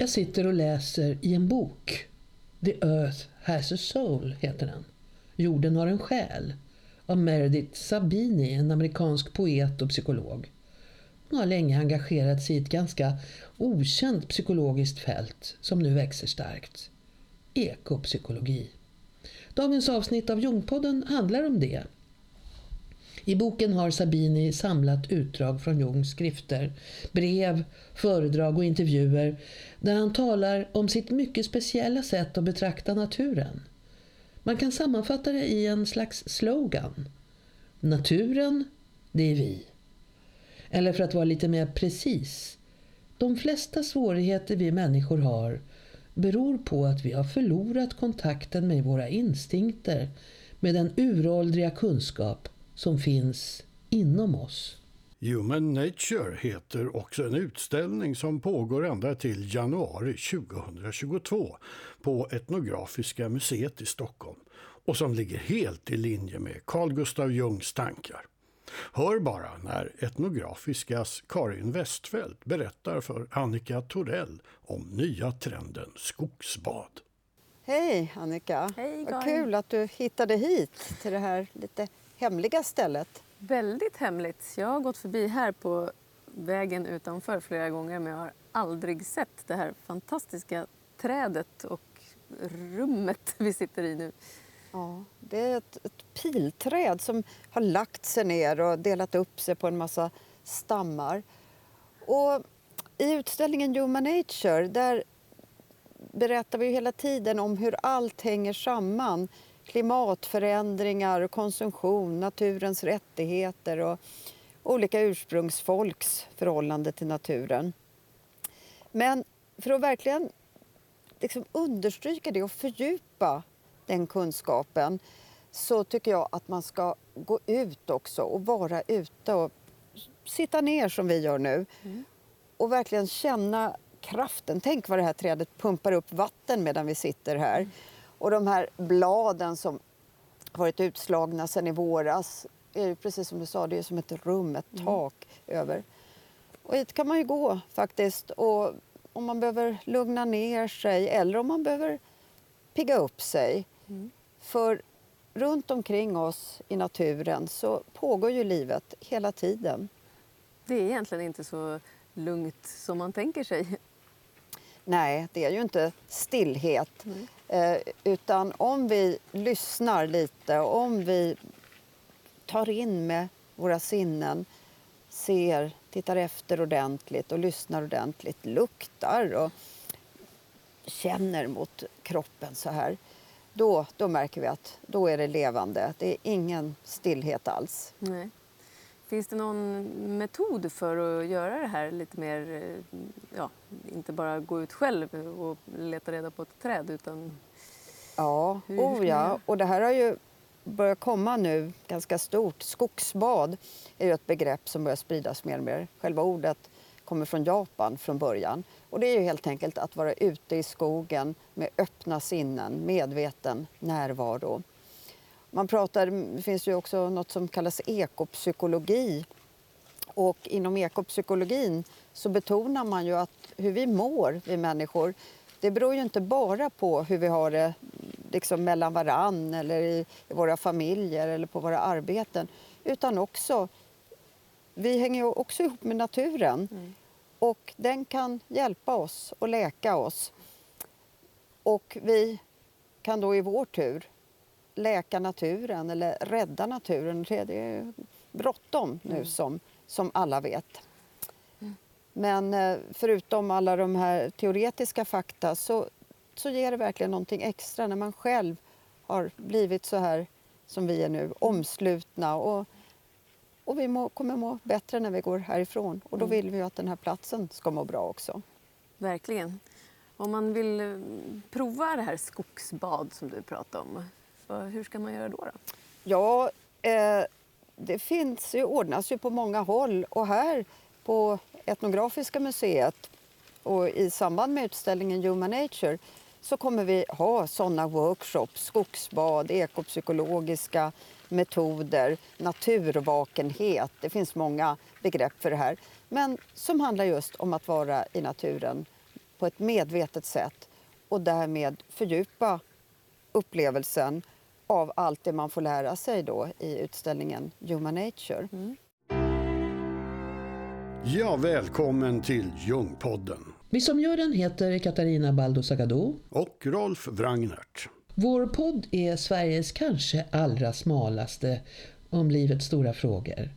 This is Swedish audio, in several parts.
Jag sitter och läser i en bok. The Earth has a soul heter den. Jorden har en själ. Av Meredith Sabini, en amerikansk poet och psykolog. Hon har länge engagerat sig i ett ganska okänt psykologiskt fält som nu växer starkt. Ekopsykologi. Dagens avsnitt av Jungpodden handlar om det. I boken har Sabini samlat utdrag från Jungs skrifter, brev, föredrag och intervjuer där han talar om sitt mycket speciella sätt att betrakta naturen. Man kan sammanfatta det i en slags slogan. Naturen, det är vi. Eller för att vara lite mer precis. De flesta svårigheter vi människor har beror på att vi har förlorat kontakten med våra instinkter, med den uråldriga kunskap som finns inom oss. Human Nature heter också en utställning som pågår ända till januari 2022 på Etnografiska museet i Stockholm och som ligger helt i linje med Carl Gustav Jungs tankar. Hör bara när Etnografiskas Karin Westfeldt berättar för Annika Torell om nya trenden skogsbad. Hej Annika! Hej, Vad kul att du hittade hit till det här lite hemliga stället. Väldigt hemligt. Jag har gått förbi här på vägen utanför flera gånger men jag har aldrig sett det här fantastiska trädet och rummet vi sitter i nu. Ja, det är ett, ett pilträd som har lagt sig ner och delat upp sig på en massa stammar. Och I utställningen Human Nature där berättar vi hela tiden om hur allt hänger samman. Klimatförändringar, konsumtion, naturens rättigheter och olika ursprungsfolks förhållande till naturen. Men för att verkligen liksom understryka det och fördjupa den kunskapen så tycker jag att man ska gå ut också och vara ute och sitta ner som vi gör nu mm. och verkligen känna kraften. Tänk vad det här trädet pumpar upp vatten medan vi sitter här. Mm. Och de här bladen som varit utslagna sedan i våras är ju precis som du sa, det är som ett rum, ett mm. tak mm. över. Och hit kan man ju gå faktiskt och om man behöver lugna ner sig eller om man behöver pigga upp sig. Mm. För runt omkring oss i naturen så pågår ju livet hela tiden. Det är egentligen inte så lugnt som man tänker sig. Nej, det är ju inte stillhet. Mm. Eh, utan om vi lyssnar lite, om vi tar in med våra sinnen, ser, tittar efter ordentligt och lyssnar ordentligt, luktar och känner mot kroppen så här då, då märker vi att då är det levande. Det är ingen stillhet alls. Nej. Finns det någon metod för att göra det här lite mer, ja, inte bara gå ut själv och leta reda på ett träd utan... Ja, hur, oh ja. och det här har ju börjat komma nu ganska stort. Skogsbad är ju ett begrepp som börjar spridas mer och mer. Själva ordet kommer från Japan från början. Och det är ju helt enkelt att vara ute i skogen med öppna sinnen, medveten närvaro. Man pratar, det finns ju också något som kallas ekopsykologi. Och inom ekopsykologin så betonar man ju att hur vi mår, vi människor, det beror ju inte bara på hur vi har det liksom mellan varann eller i, i våra familjer eller på våra arbeten. Utan också, vi hänger ju också ihop med naturen. Mm. Och den kan hjälpa oss och läka oss. Och vi kan då i vår tur läka naturen eller rädda naturen. Det är bråttom nu mm. som, som alla vet. Mm. Men eh, förutom alla de här teoretiska fakta så, så ger det verkligen någonting extra när man själv har blivit så här som vi är nu, omslutna och och vi må, kommer må bättre när vi går härifrån. Och då mm. vill vi att den här platsen ska må bra också. Verkligen. Om man vill eh, prova det här skogsbad som du pratade om, hur ska man göra då? då? Ja, eh, det finns ju, ordnas ju på många håll och här på Etnografiska museet och i samband med utställningen Human Nature så kommer vi ha sådana workshops, skogsbad, ekopsykologiska metoder, naturvakenhet. Det finns många begrepp för det här. Men som handlar just om att vara i naturen på ett medvetet sätt och därmed fördjupa upplevelsen av allt det man får lära sig då i utställningen Human Nature. Mm. Ja, välkommen till Ljungpodden. Vi som gör den heter Katarina Baldo Sagado och Rolf Wrangnert. Vår podd är Sveriges kanske allra smalaste om livets stora frågor.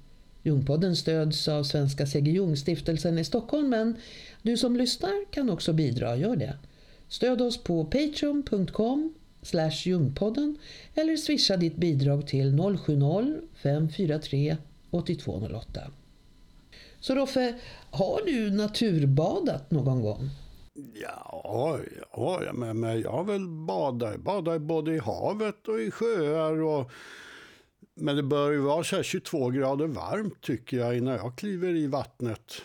Ljungpodden stöds av Svenska C.G. Jung-stiftelsen i Stockholm men du som lyssnar kan också bidra, gör det. Stöd oss på patreon.com Ljungpodden eller swisha ditt bidrag till 070-543 8208. Så Roffe, har du naturbadat någon gång? Ja, ja men, men jag har väl badat, badat både i havet och i sjöar. Och, men det bör ju vara så 22 grader varmt tycker jag innan jag kliver i vattnet.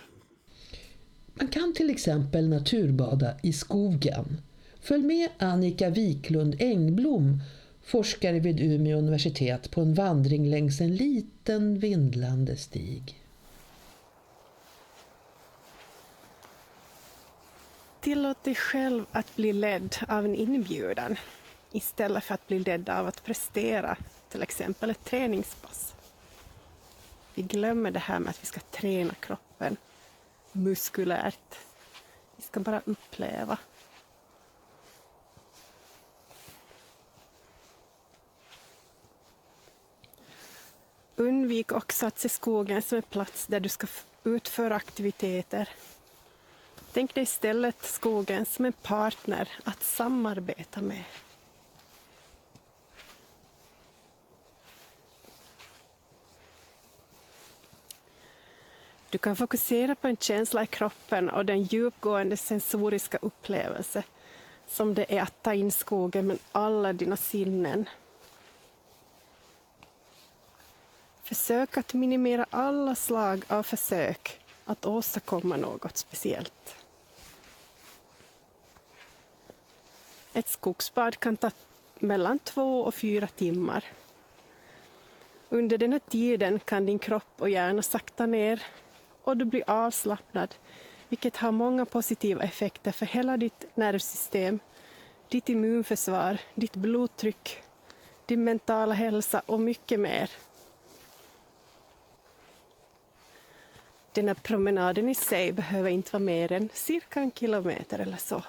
Man kan till exempel naturbada i skogen. Följ med Annika Wiklund Engblom, forskare vid Umeå universitet, på en vandring längs en liten vindlande stig. Tillåt dig själv att bli ledd av en inbjudan istället för att bli ledd av att prestera till exempel ett träningspass. Vi glömmer det här med att vi ska träna kroppen muskulärt. Vi ska bara uppleva. Undvik också att se skogen som en plats där du ska utföra aktiviteter Tänk dig istället skogen som en partner att samarbeta med. Du kan fokusera på en känsla i kroppen och den djupgående sensoriska upplevelse som det är att ta in skogen med alla dina sinnen. Försök att minimera alla slag av försök att åstadkomma något speciellt. Ett skogsbad kan ta mellan två och fyra timmar. Under den här tiden kan din kropp och hjärna sakta ner och du blir avslappnad, vilket har många positiva effekter för hela ditt nervsystem, ditt immunförsvar, ditt blodtryck, din mentala hälsa och mycket mer. Den här promenaden i sig behöver inte vara mer än cirka en kilometer eller så.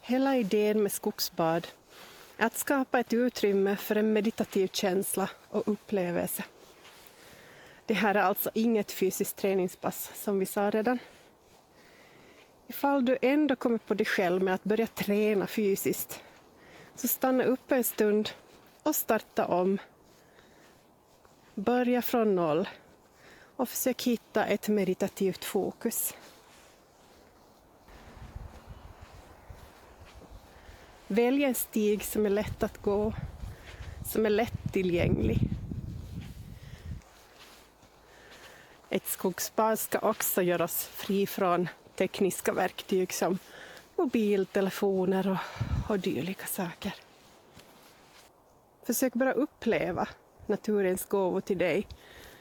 Hela idén med skogsbad är att skapa ett utrymme för en meditativ känsla och upplevelse. Det här är alltså inget fysiskt träningspass, som vi sa redan. Ifall du ändå kommer på dig själv med att börja träna fysiskt, så stanna upp en stund och starta om. Börja från noll och försök hitta ett meditativt fokus. Välj en stig som är lätt att gå, som är lättillgänglig. Ett skogsbad ska också göras fri från tekniska verktyg som mobiltelefoner och, och dylika saker. Försök bara uppleva naturens gåvor till dig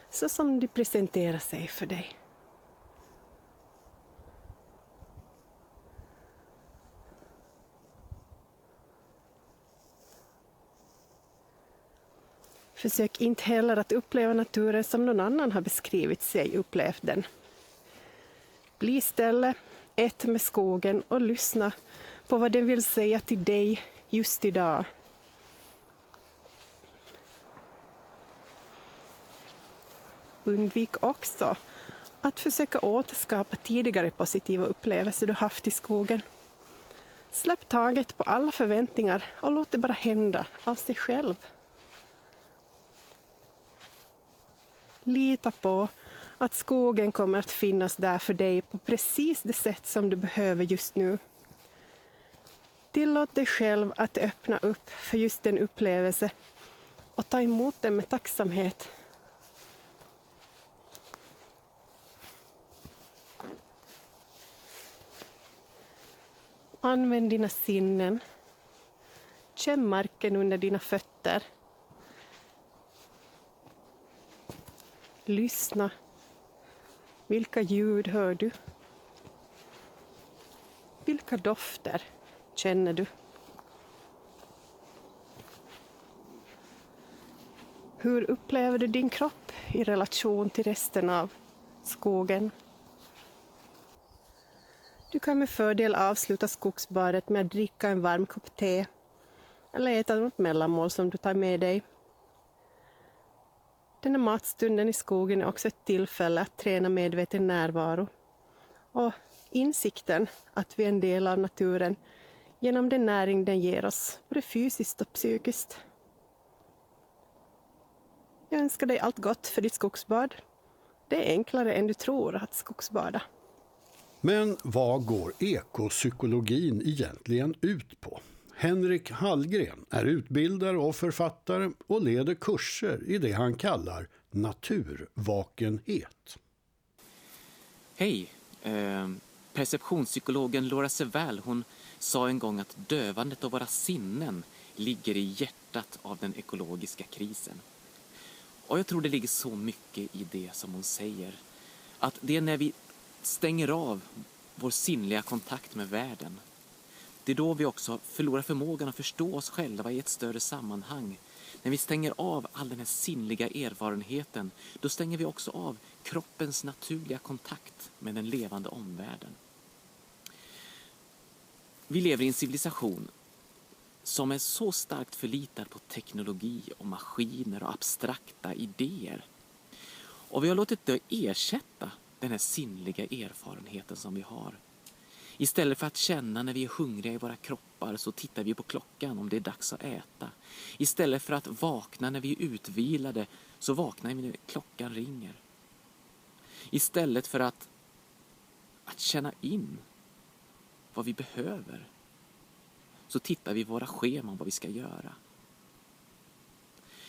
så som de presenterar sig för dig. Försök inte heller att uppleva naturen som någon annan har beskrivit sig upplevt den. Bli istället ett med skogen och lyssna på vad den vill säga till dig just idag. Undvik också att försöka återskapa tidigare positiva upplevelser du haft i skogen. Släpp taget på alla förväntningar och låt det bara hända av sig själv. Lita på att skogen kommer att finnas där för dig på precis det sätt som du behöver just nu. Tillåt dig själv att öppna upp för just den upplevelse och ta emot den med tacksamhet. Använd dina sinnen. Känn marken under dina fötter. Lyssna. Vilka ljud hör du? Vilka dofter känner du? Hur upplever du din kropp i relation till resten av skogen? Du kan med fördel avsluta skogsbadet med att dricka en varm kopp te eller äta något mellanmål som du tar med dig. Den här matstunden i skogen är också ett tillfälle att träna medveten närvaro och insikten att vi är en del av naturen genom den näring den ger oss, både fysiskt och psykiskt. Jag önskar dig allt gott för ditt skogsbad. Det är enklare än du tror att skogsbada. Men vad går ekopsykologin egentligen ut på? Henrik Hallgren är utbildare och författare och leder kurser i det han kallar naturvakenhet. Hej! Eh, perceptionspsykologen Laura Sevall hon sa en gång att dövandet av våra sinnen ligger i hjärtat av den ekologiska krisen. Och jag tror det ligger så mycket i det som hon säger. Att det är när vi stänger av vår sinnliga kontakt med världen. Det är då vi också förlorar förmågan att förstå oss själva i ett större sammanhang. När vi stänger av all den här sinnliga erfarenheten, då stänger vi också av kroppens naturliga kontakt med den levande omvärlden. Vi lever i en civilisation som är så starkt förlitad på teknologi och maskiner och abstrakta idéer. Och vi har låtit det ersätta den här sinnliga erfarenheten som vi har. Istället för att känna när vi är hungriga i våra kroppar så tittar vi på klockan om det är dags att äta. Istället för att vakna när vi är utvilade så vaknar vi när klockan ringer. Istället för att, att känna in vad vi behöver så tittar vi i våra scheman vad vi ska göra.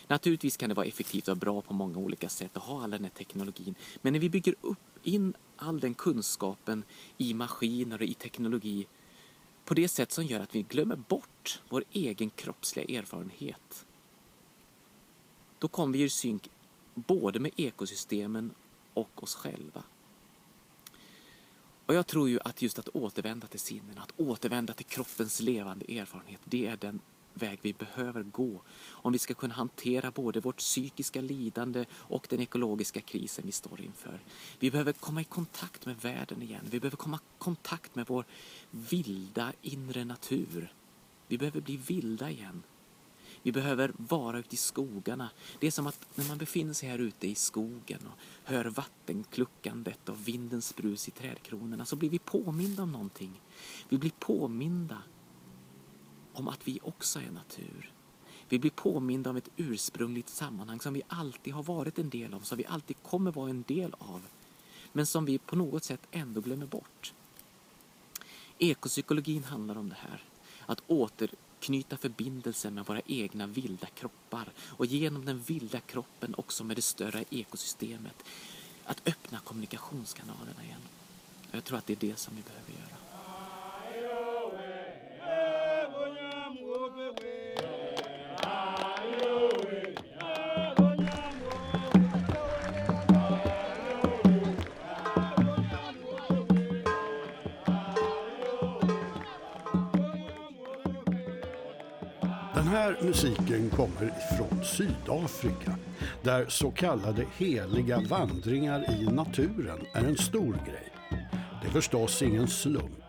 Naturligtvis kan det vara effektivt och bra på många olika sätt att ha all den här teknologin. Men när vi bygger upp in all den kunskapen i maskiner och i teknologi på det sätt som gör att vi glömmer bort vår egen kroppsliga erfarenhet. Då kommer vi i synk både med ekosystemen och oss själva. Och jag tror ju att just att återvända till sinnen, att återvända till kroppens levande erfarenhet, det är den väg vi behöver gå om vi ska kunna hantera både vårt psykiska lidande och den ekologiska krisen vi står inför. Vi behöver komma i kontakt med världen igen. Vi behöver komma i kontakt med vår vilda inre natur. Vi behöver bli vilda igen. Vi behöver vara ute i skogarna. Det är som att när man befinner sig här ute i skogen och hör vattenkluckandet och vindens brus i trädkronorna så blir vi påminda om någonting. Vi blir påminda om att vi också är natur. Vi blir påminda om ett ursprungligt sammanhang som vi alltid har varit en del av, som vi alltid kommer vara en del av, men som vi på något sätt ändå glömmer bort. Ekopsykologin handlar om det här. Att återknyta förbindelsen med våra egna vilda kroppar och genom den vilda kroppen också med det större ekosystemet. Att öppna kommunikationskanalerna igen. Jag tror att det är det som vi behöver göra. Här musiken kommer från Sydafrika där så kallade heliga vandringar i naturen är en stor grej. Det är förstås ingen slump.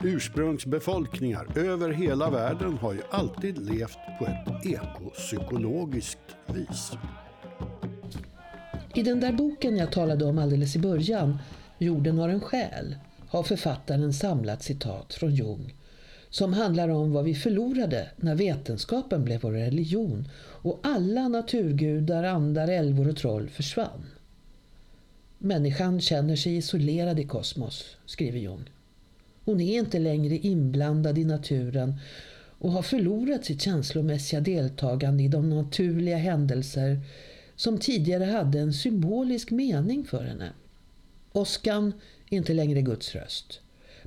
Ursprungsbefolkningar över hela världen har ju alltid levt på ett ekopsykologiskt vis. I den där boken jag talade om alldeles i början, Jorden har en själ, har författaren samlat citat från Jung som handlar om vad vi förlorade när vetenskapen blev vår religion och alla naturgudar, andar, älvor och troll försvann. Människan känner sig isolerad i kosmos, skriver Jung. Hon är inte längre inblandad i naturen och har förlorat sitt känslomässiga deltagande i de naturliga händelser som tidigare hade en symbolisk mening för henne. Åskan är inte längre Guds röst.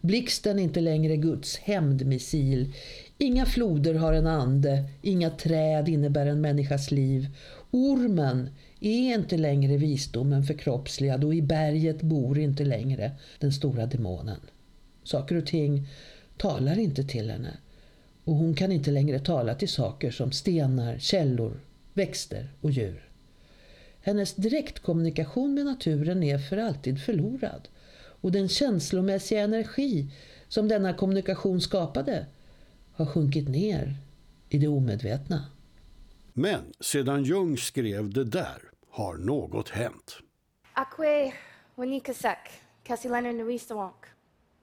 Blixten är inte längre Guds hämndmissil. Inga floder har en ande, inga träd innebär en människas liv. Ormen är inte längre visdomen förkroppsligad och i berget bor inte längre den stora demonen. Saker och ting talar inte till henne och hon kan inte längre tala till saker som stenar, källor, växter och djur. Hennes direktkommunikation med naturen är för alltid förlorad och den känslomässiga energi som denna kommunikation skapade har sjunkit ner i det omedvetna. Men sedan Jung skrev det där har något hänt. Akwe Wanikasek, Kasilener Nuisawonk.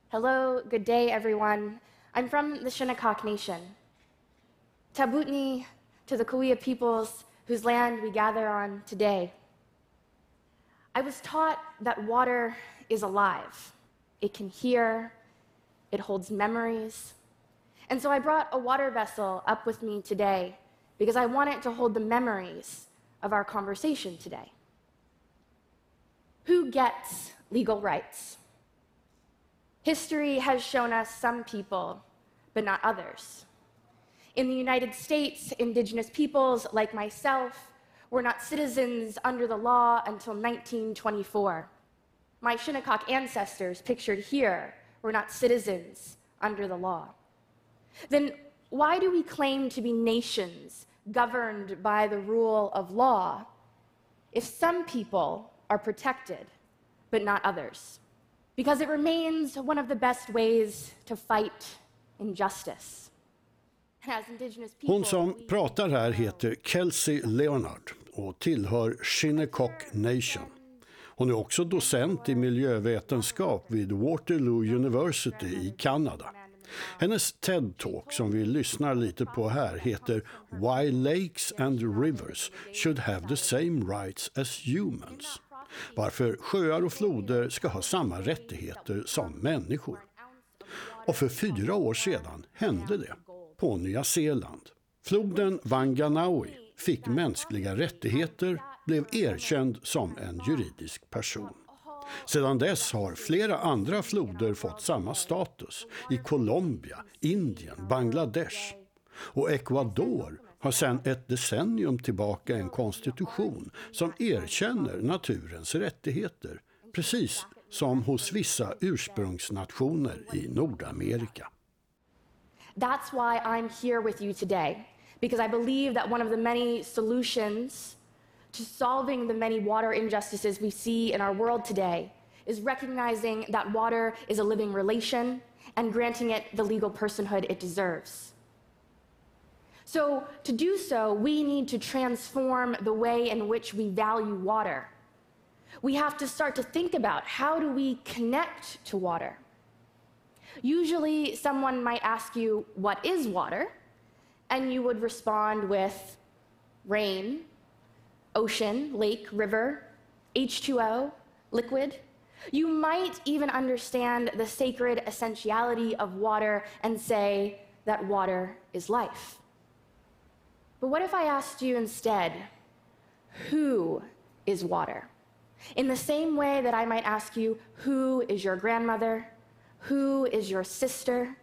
Hello, good day everyone. I'm from the Shinnecock Nation. Tabutni to the Kauai peoples whose land we gather on today. I was taught that water is alive. It can hear, it holds memories. And so I brought a water vessel up with me today because I want it to hold the memories of our conversation today. Who gets legal rights? History has shown us some people, but not others. In the United States, indigenous peoples like myself were not citizens under the law until 1924. My Shinnecock ancestors, pictured here, were not citizens under the law. Then why do we claim to be nations governed by the rule of law if some people are protected but not others? Because it remains one of the best ways to fight injustice. As indigenous people, Hon som pratar här heter Kelsey Leonard och tillhör Shinnecock Nation. Hon är också docent i miljövetenskap vid Waterloo University i Kanada. Hennes TED-talk som vi lyssnar lite på här heter Why Lakes and Rivers Should Have the Same Rights as Humans. Varför sjöar och floder ska ha samma rättigheter som människor. Och för fyra år sedan hände det på Nya Zeeland. Floden Wanganaui fick mänskliga rättigheter, blev erkänd som en juridisk person. Sedan dess har flera andra floder fått samma status i Colombia, Indien, Bangladesh. Och Ecuador har sedan ett decennium tillbaka en konstitution som erkänner naturens rättigheter, precis som hos vissa ursprungsnationer i Nordamerika. That's why I'm here with you today, because I believe that one of the many solutions to solving the many water injustices we see in our world today is recognizing that water is a living relation and granting it the legal personhood it deserves. So, to do so, we need to transform the way in which we value water. We have to start to think about how do we connect to water? Usually, someone might ask you, What is water? And you would respond with rain, ocean, lake, river, H2O, liquid. You might even understand the sacred essentiality of water and say that water is life. But what if I asked you instead, Who is water? In the same way that I might ask you, Who is your grandmother? Who is your sister?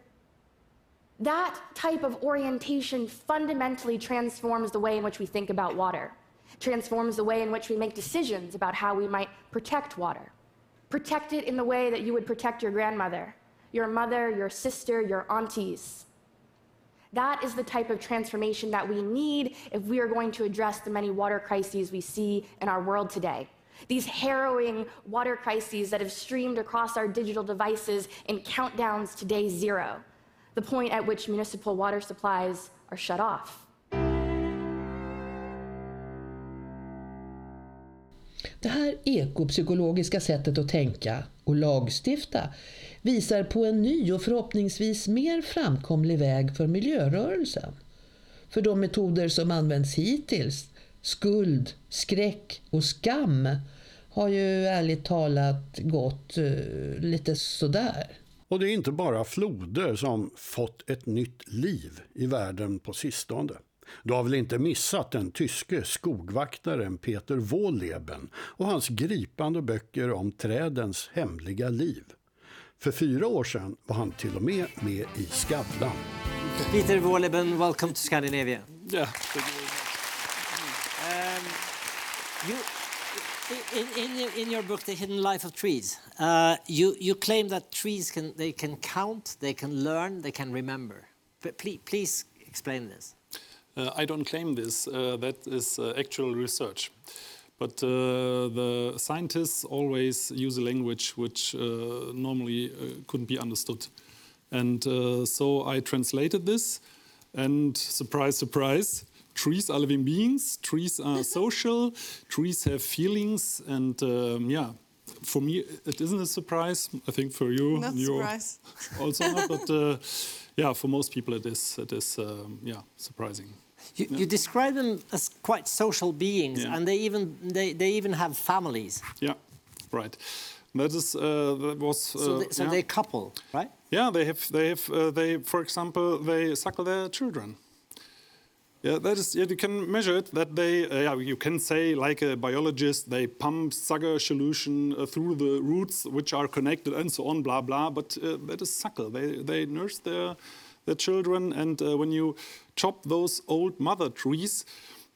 That type of orientation fundamentally transforms the way in which we think about water, transforms the way in which we make decisions about how we might protect water. Protect it in the way that you would protect your grandmother, your mother, your sister, your aunties. That is the type of transformation that we need if we are going to address the many water crises we see in our world today. These harrowing water crises that have streamed across our digital devices in countdowns to day zero, the point at which municipal water supplies are shut off. Det här ekopsykologiska sättet att tänka och lagstifta visar på en ny och förhoppningsvis mer framkomlig väg för miljörörelsen. För de metoder som använts hittills, skuld, skräck och skam, har ju ärligt talat gått uh, lite sådär. Och det är inte bara floder som fått ett nytt liv i världen på sistone. Du har väl inte missat den tyske skogvaktaren Peter Wohleben och hans gripande böcker om trädens hemliga liv. För fyra år sedan var han till och med med i Skavlan. Peter Wohleben, welcome to Scandinavia. Ja. Um, You, in, in, in your book, The Hidden Life of Trees, uh, you, you claim that trees can, they can count, they can learn, they can remember. But please, please explain this. Uh, I don't claim this. Uh, that is uh, actual research. But uh, the scientists always use a language which uh, normally uh, couldn't be understood. And so I translated this, and surprise, surprise, trees are living beings, trees are social, trees have feelings, and um, yeah, for me it isn't a surprise. I think for you, not surprise. also not, but uh, yeah, for most people it is. It is um, yeah surprising. You, yeah. you, describe them as quite social beings, yeah. and they even they, they even have families. Yeah, right. That is uh, that was uh, so, they, so yeah. they couple, right? Yeah, they have they have uh, they for example they suckle their children. Yeah, that is. Yeah, you can measure it. That they, uh, yeah, you can say like a biologist, they pump sugar solution uh, through the roots which are connected and so on, blah blah. But uh, that is suckle. They they nurse their their children, and uh, when you chop those old mother trees,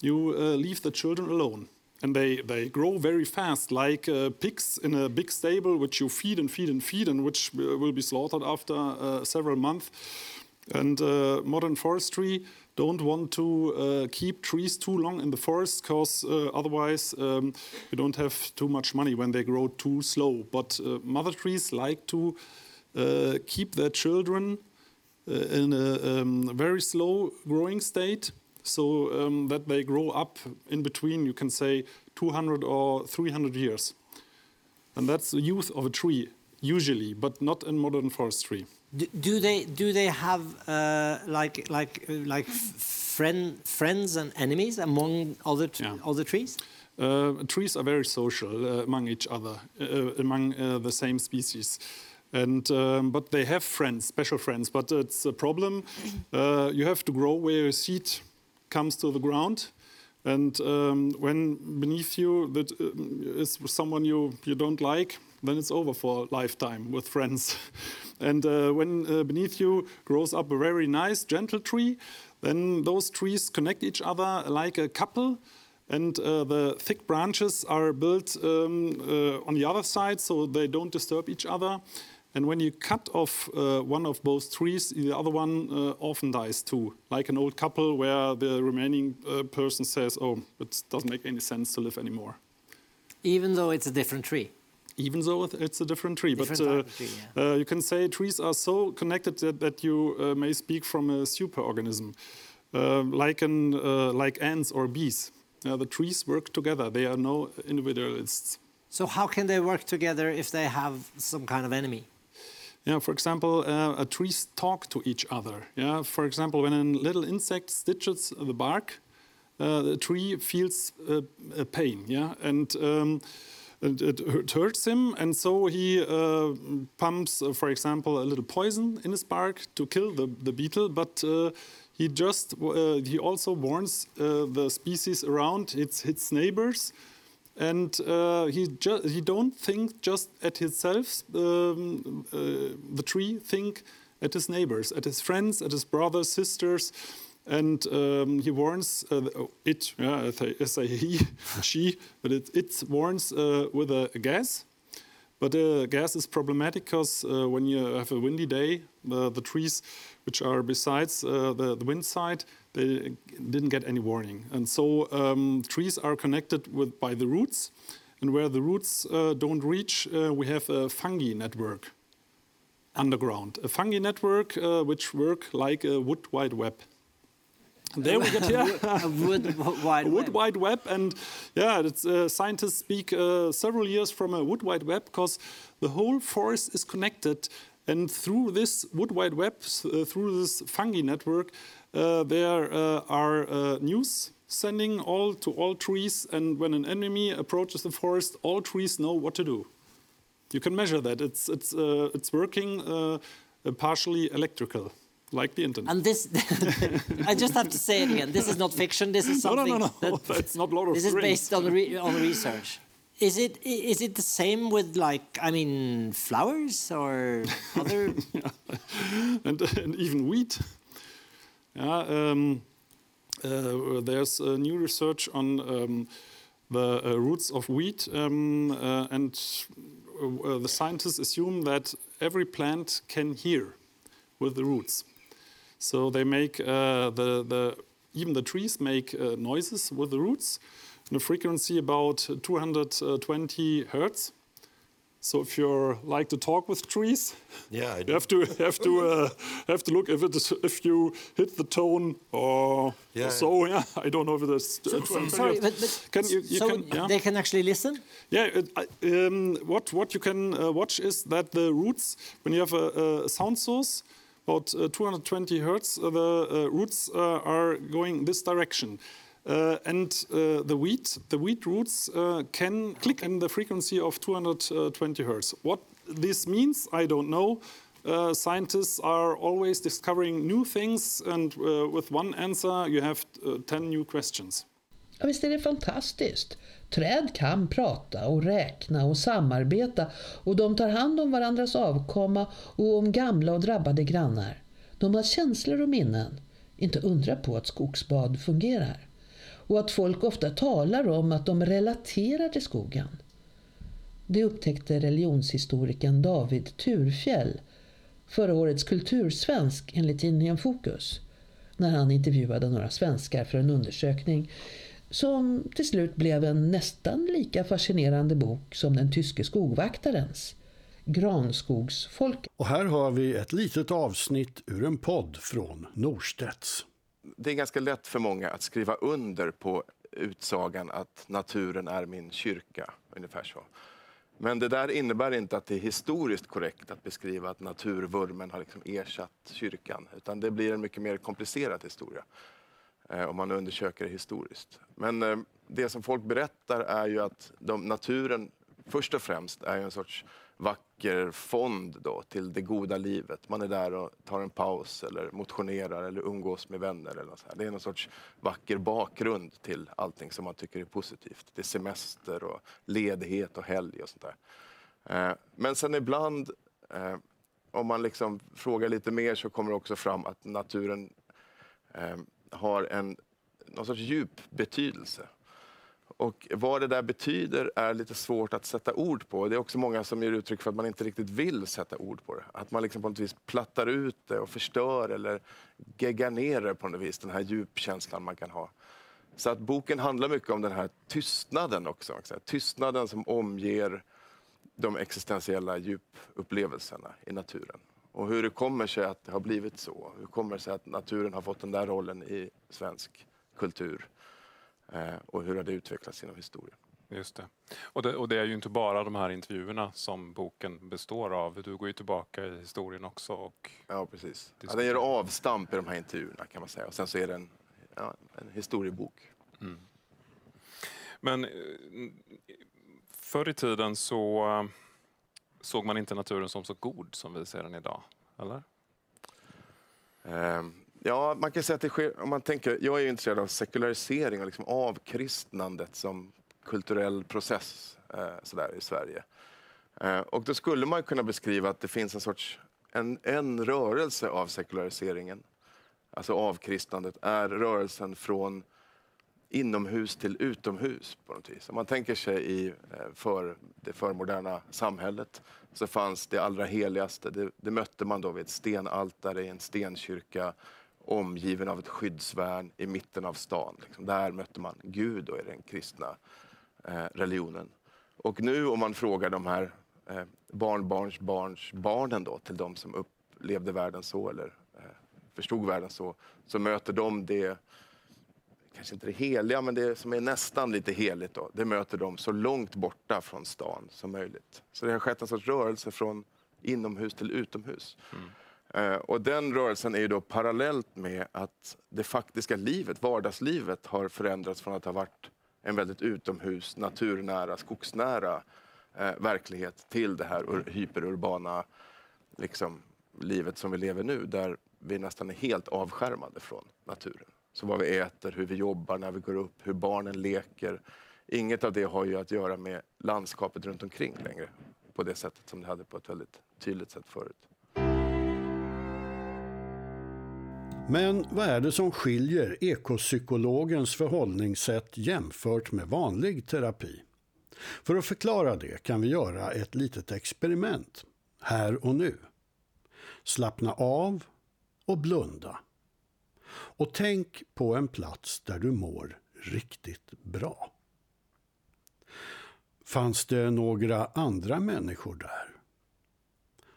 you uh, leave the children alone, and they they grow very fast, like uh, pigs in a big stable, which you feed and feed and feed, and which will be slaughtered after several months. And modern forestry don't want to uh, keep trees too long in the forest because uh, otherwise um, you don't have too much money when they grow too slow. But uh, mother trees like to uh, keep their children uh, in a um, very slow growing state so um, that they grow up in between, you can say, 200 or 300 years. And that's the youth of a tree, usually, but not in modern forestry. Do, do they do they have uh, like like uh, like friend friends and enemies among other yeah. other trees? Uh, trees are very social uh, among each other, uh, among uh, the same species. And um, but they have friends, special friends. But it's a problem. you have to grow where your seed comes to the ground, and um, when beneath you that is someone you you don't like, then it's over for a lifetime with friends. and uh, when uh, beneath you grows up a very nice, gentle tree, then those trees connect each other like a couple. And uh, the thick branches are built um, uh, on the other side so they don't disturb each other. And when you cut off uh, one of both trees, the other one uh, often dies too, like an old couple where the remaining person says, Oh, it doesn't make any sense to live anymore. Even though it's a different tree? even though it's a different tree. Different but uh, tree, yeah. uh, you can say trees are so connected that, that you uh, may speak from a superorganism, uh, like, an, uh, like ants or bees. the trees work together. They are no individualists. So how can they work together if they have some kind of enemy? Yeah, for example, uh, trees talk to each other. Yeah, for example, when a little insect stitches the bark, the tree feels a pain. Yeah, and um, it, it, hurts him, and so he uh, pumps, uh, for example, a little poison in his bark to kill the, the beetle. But uh, he just uh, he also warns uh, the species around its its neighbors, and uh, he he don't think just at himself. Um, the tree think at his neighbors, at his friends, at his brothers, sisters. And um, he warns uh, oh, it, yeah, I say he, she, but it, it warns uh, with a, a, gas. But uh, gas is problematic because uh, when you have a windy day, the, the trees which are besides uh, the, the wind side, they didn't get any warning. And so um, trees are connected with, by the roots. And where the roots uh, don't reach, we have a fungi network underground. A fungi network which work like a wood wide web. There we get yeah. a wood wide wood web. wide web, and yeah, uh, scientists speak uh, several years from a wood wide web because the whole forest is connected, and through this wood wide web, uh, through this fungi network, uh, there uh, are uh, news sending all to all trees, and when an enemy approaches the forest, all trees know what to do. You can measure that. It's it's it's working partially electrical like the internet. And this, I just have to say it again. This is not fiction. This is something. No, no, no, no. That, That's not Lord of This is based on re on research. Is it is it the same with like I mean flowers or other? yeah. and, and even wheat. Yeah, um, uh, there's new research on um, the uh, roots of wheat, um, and uh, the scientists assume that every plant can hear with the roots. So they make the, the even the trees make noises with the roots in a frequency about 220 hertz. So if you like to talk with trees, Yeah, I you have to have to uh, have to look if it is, if you hit the tone or Yeah, so. Yeah, I don't know if it is. Sorry, but, but Can you- you so can- yeah. they can actually listen? Yeah, it, I- um, what what you can uh, watch is that the roots, when you have a, a sound source, about uh, 220 hertz, uh, the uh, roots uh, are going this direction. Uh, and uh, the wheat, the wheat roots uh, can click in the frequency of 220 hertz. What this means, I don't know. Uh, scientists are always discovering new things, and uh, with one answer, you have uh, 10 new questions. Ja, visst är det fantastiskt? Träd kan prata och räkna och samarbeta och de tar hand om varandras avkomma och om gamla och drabbade grannar. De har känslor och minnen. Inte undra på att skogsbad fungerar. Och att folk ofta talar om att de relaterar till skogen. Det upptäckte religionshistorikern David Turfjell, förra årets kultursvensk enligt tidningen Fokus, när han intervjuade några svenskar för en undersökning som till slut blev en nästan lika fascinerande bok som den tyske skogvaktarens, Granskogsfolket. Och här har vi ett litet avsnitt ur en podd från Norstedts. Det är ganska lätt för många att skriva under på utsagan att naturen är min kyrka. Ungefär så. Men det där innebär inte att det är historiskt korrekt att beskriva att naturvurmen har liksom ersatt kyrkan. Utan det blir en mycket mer komplicerad historia eh, om man undersöker det historiskt. Men eh, det som folk berättar är ju att de, naturen först och främst är en sorts vacker fond då till det goda livet. Man är där och tar en paus eller motionerar eller umgås med vänner. Eller något så här. Det är någon sorts vacker bakgrund till allting som man tycker är positivt. Det är semester och ledighet och helg och sånt där. Eh, men sen ibland, eh, om man liksom frågar lite mer så kommer det också fram att naturen eh, har en någon sorts djup betydelse. Och vad det där betyder är lite svårt att sätta ord på. Det är också många som ger uttryck för att man inte riktigt vill sätta ord på det. Att man liksom på något vis plattar ut det och förstör eller geggar ner det på något vis, den här djupkänslan man kan ha. Så att boken handlar mycket om den här tystnaden också. också. Tystnaden som omger de existentiella djupupplevelserna i naturen. Och hur det kommer sig att det har blivit så. Hur kommer det sig att naturen har fått den där rollen i svensk kultur. Eh, och hur har det utvecklats genom historien. Just det. Och, det. och det är ju inte bara de här intervjuerna som boken består av. Du går ju tillbaka i historien också. Och Ja, precis. Ja, den gör avstamp i de här intervjuerna kan man säga. Och sen så är det en, ja, en historiebok. Men eh, förr i tiden så eh, såg man inte naturen som så god som vi ser den idag. Eller? Ja, man kan säga att det sker, om man tänker, jag är ju intresserad av sekularisering och liksom avkristnandet som kulturell process eh, sådär, i Sverige. Eh, och då skulle man kunna beskriva att det finns en sorts, en, en rörelse av sekulariseringen, alltså avkristnandet, är rörelsen från inomhus till utomhus på något vis. Om man tänker sig i eh, för, det förmoderna samhället så fanns det allra heligaste. Det, det mötte man då vid ett stenaltare i en stenkyrka omgiven av ett skyddsvärn i mitten av stan. Liksom. Där mötte man Gud och i den kristna eh, religionen. Och nu om man frågar de här eh, barnbarns barns barnen då, till de som upplevde världen så eller eh, förstod världen så, så möter de det kanske inte det heliga, men det som är nästan lite heligt. Då, det möter de så långt borta från stan som möjligt. Så det har skett en sorts rörelse från inomhus till utomhus. Mm. Eh, och den rörelsen är ju då parallellt med att det faktiska livet, vardagslivet, har förändrats från att ha varit en väldigt utomhus, naturnära, skogsnära eh, verklighet till det här hyperurbana liksom, livet som vi lever nu, där vi nästan är helt avskärmade från naturen. Så vad vi äter, hur vi jobbar, när vi går upp, hur barnen leker. Inget av det har ju att göra med landskapet runt omkring längre på det sättet som det hade på ett väldigt tydligt sätt förut. Men vad är det som skiljer ekopsykologens förhållningssätt jämfört med vanlig terapi? För att förklara det kan vi göra ett litet experiment, här och nu. Slappna av och blunda. Och tänk på en plats där du mår riktigt bra. Fanns det några andra människor där?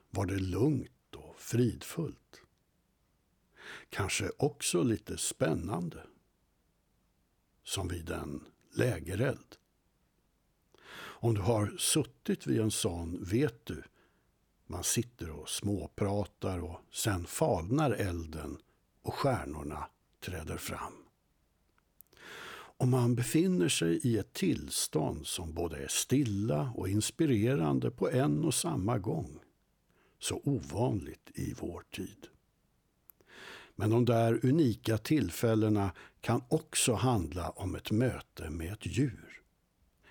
Var det lugnt och fridfullt? Kanske också lite spännande? Som vid en lägereld. Om du har suttit vid en sån vet du, man sitter och småpratar och sen falnar elden och stjärnorna träder fram. Om man befinner sig i ett tillstånd som både är stilla och inspirerande på en och samma gång. Så ovanligt i vår tid. Men de där unika tillfällena kan också handla om ett möte med ett djur.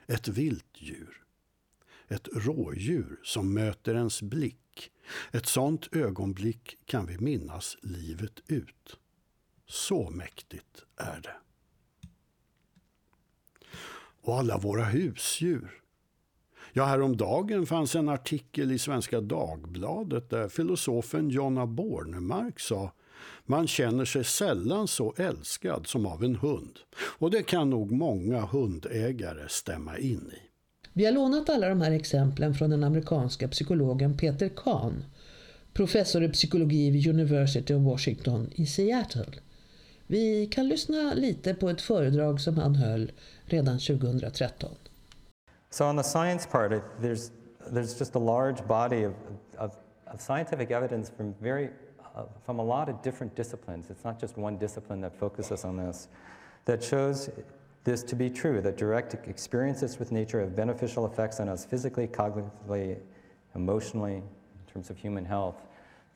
Ett vilt djur. Ett rådjur som möter ens blick. Ett sånt ögonblick kan vi minnas livet ut. Så mäktigt är det. Och alla våra husdjur. Ja, häromdagen fanns en artikel i Svenska Dagbladet där filosofen Jonna Bornemark sa man känner sig sällan så älskad som av en hund. Och det kan nog många hundägare stämma in i. Vi har lånat alla de här exemplen från den amerikanska psykologen Peter Kahn, professor i psykologi vid University of Washington i Seattle. Vi kan lyssna lite på ett föredrag som han höll redan 2013. So on the science part, there's, there's just a large body of, of, of scientific evidence from very from a lot of different disciplines. It's not just one discipline that focuses on this, that shows this to be true, that direct experiences with nature have beneficial effects on us physically, cognitively, emotionally, in terms of human health.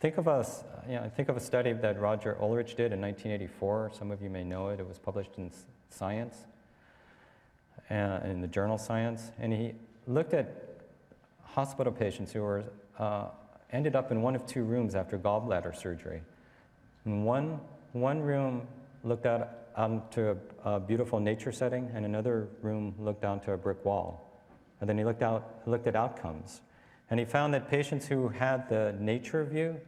Think of us, you know, think of a study that Roger Ulrich did in 1984. Some of you may know it. It was published in Science, uh, in the journal Science, and he looked at hospital patients who were uh, ended up in one of two rooms after gallbladder surgery. And one, one room looked out onto a, a, beautiful nature setting, and another room looked onto a brick wall. And then he looked, out, looked at outcomes. And he found that patients who had the nature view,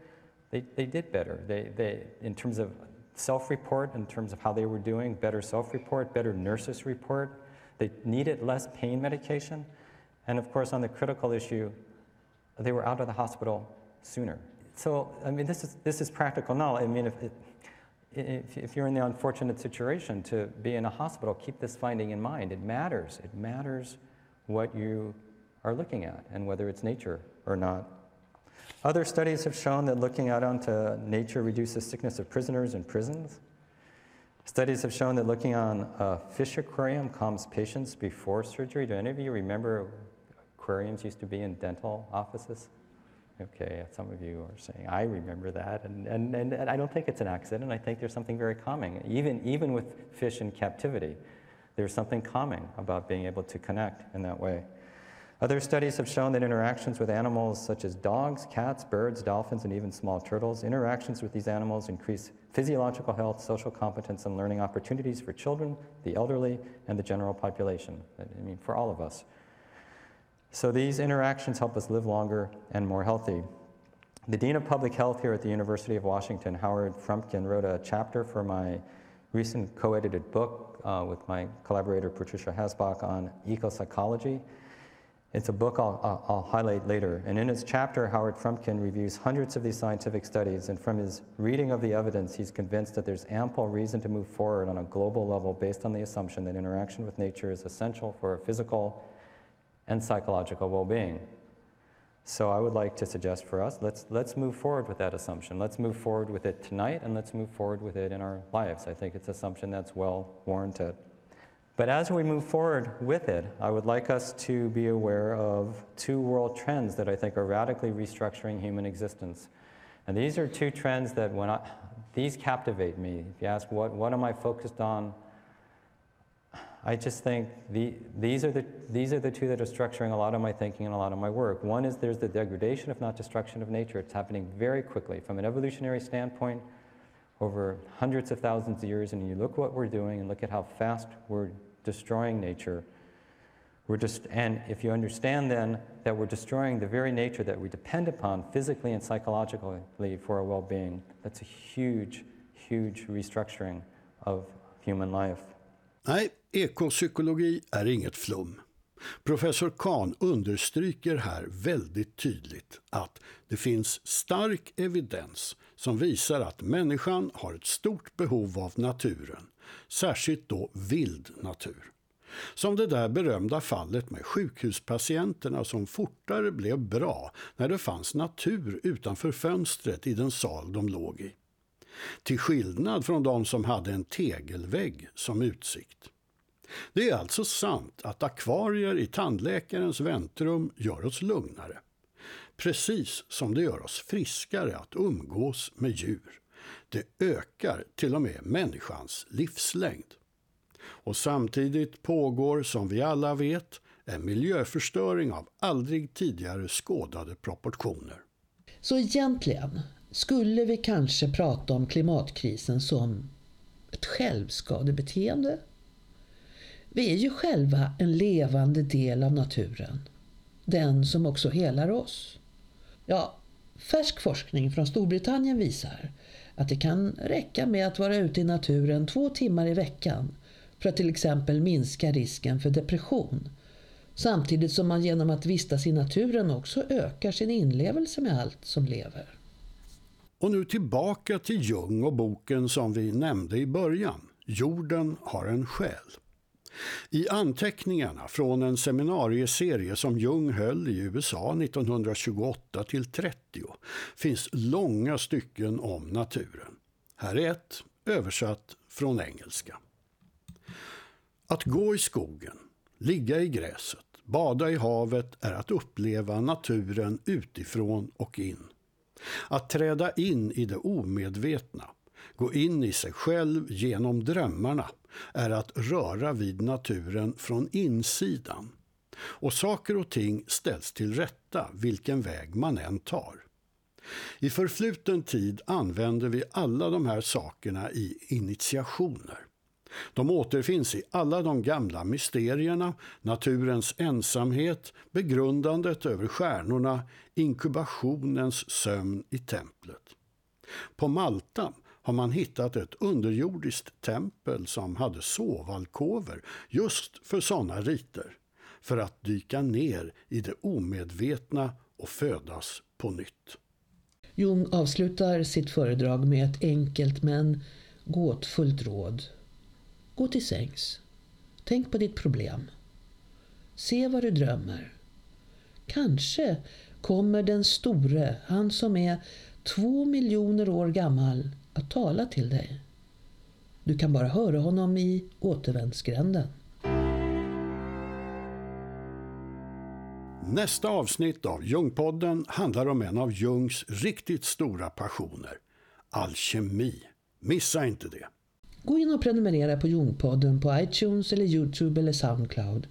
they, they did better. They, they, in terms of self-report, in terms of how they were doing, better self-report, better nurses report. They needed less pain medication. And of course, on the critical issue, they were out of the hospital sooner. So, I mean, this is, this is practical now. I mean, if, if, if you're in the unfortunate situation to be in a hospital, keep this finding in mind. It matters. It matters what you are looking at and whether it's nature or not. Other studies have shown that looking out onto nature reduces sickness of prisoners in prisons. Studies have shown that looking on a fish aquarium calms patients before surgery. Do any of you remember aquariums used to be in dental offices. Okay, some of you are saying, I remember that. And, and, and, I don't think it's an accident. I think there's something very calming. Even, even with fish in captivity, there's something calming about being able to connect in that way. Other studies have shown that interactions with animals such as dogs, cats, birds, dolphins, and even small turtles, interactions with these animals increase physiological health, social competence, and learning opportunities for children, the elderly, and the general population. I mean, for all of us. So these interactions help us live longer and more healthy. The Dean of Public Health here at the University of Washington, Howard Frumpkin, wrote a chapter for my recent co-edited book uh, with my collaborator Patricia Hasbach on ecopsychology. It's a book I'll, I'll, highlight later. And in his chapter, Howard Frumpkin reviews hundreds of these scientific studies. And from his reading of the evidence, he's convinced that there's ample reason to move forward on a global level based on the assumption that interaction with nature is essential for a physical and psychological well-being. So I would like to suggest for us, let's, let's move forward with that assumption. Let's move forward with it tonight and let's move forward with it in our lives. I think it's an assumption that's well warranted. But as we move forward with it, I would like us to be aware of two world trends that I think are radically restructuring human existence. And these are two trends that when I, these captivate me. If you ask what, what am I focused on I just think the, these, are the, these are the two that are structuring a lot of my thinking and a lot of my work. One is there's the degradation, if not destruction, of nature. It's happening very quickly. From an evolutionary standpoint, over hundreds of thousands of years, and you look what we're doing and look at how fast we're destroying nature, we're just, and if you understand then that we're destroying the very nature that we depend upon physically and psychologically for our well-being, that's a huge, huge restructuring of human life. Nej, ekopsykologi är inget flum. Professor Kahn understryker här väldigt tydligt att det finns stark evidens som visar att människan har ett stort behov av naturen, särskilt då vild natur. Som det där berömda fallet med sjukhuspatienterna som fortare blev bra när det fanns natur utanför fönstret i den sal de låg i. Till skillnad från de som hade en tegelvägg som utsikt. Det är alltså sant att akvarier i tandläkarens väntrum gör oss lugnare. Precis som det gör oss friskare att umgås med djur. Det ökar till och med människans livslängd. Och samtidigt pågår, som vi alla vet, en miljöförstöring av aldrig tidigare skådade proportioner. Så egentligen skulle vi kanske prata om klimatkrisen som ett självskadebeteende? Vi är ju själva en levande del av naturen. Den som också helar oss. Ja, färsk forskning från Storbritannien visar att det kan räcka med att vara ute i naturen två timmar i veckan för att till exempel minska risken för depression. Samtidigt som man genom att vistas i naturen också ökar sin inlevelse med allt som lever. Och nu tillbaka till Jung och boken som vi nämnde i början. Jorden har en själ. I anteckningarna från en seminarieserie som Jung höll i USA 1928 till 30 finns långa stycken om naturen. Här är ett, översatt från engelska. Att gå i skogen, ligga i gräset, bada i havet är att uppleva naturen utifrån och in. Att träda in i det omedvetna, gå in i sig själv genom drömmarna är att röra vid naturen från insidan. Och saker och ting ställs till rätta vilken väg man än tar. I förfluten tid använder vi alla de här sakerna i initiationer. De återfinns i alla de gamla mysterierna, naturens ensamhet, begrundandet över stjärnorna, inkubationens sömn i templet. På Malta har man hittat ett underjordiskt tempel som hade sovalkover just för sådana riter, för att dyka ner i det omedvetna och födas på nytt. Jung avslutar sitt föredrag med ett enkelt men gåtfullt råd. Gå till sängs. Tänk på ditt problem. Se vad du drömmer. Kanske kommer den store, han som är två miljoner år gammal, att tala till dig. Du kan bara höra honom i återvändsgränden. Nästa avsnitt av Jungpodden handlar om en av Jungs riktigt stora passioner, alkemi. Missa inte det! Gå in och prenumerera på Jungpodden på iTunes eller Youtube eller Soundcloud.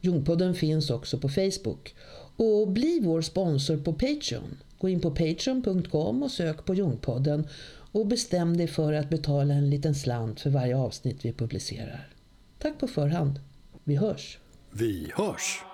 Jungpodden finns också på Facebook. Och bli vår sponsor på Patreon. Gå in på patreon.com och sök på Jungpodden och bestäm dig för att betala en liten slant för varje avsnitt vi publicerar. Tack på förhand. Vi hörs! Vi hörs!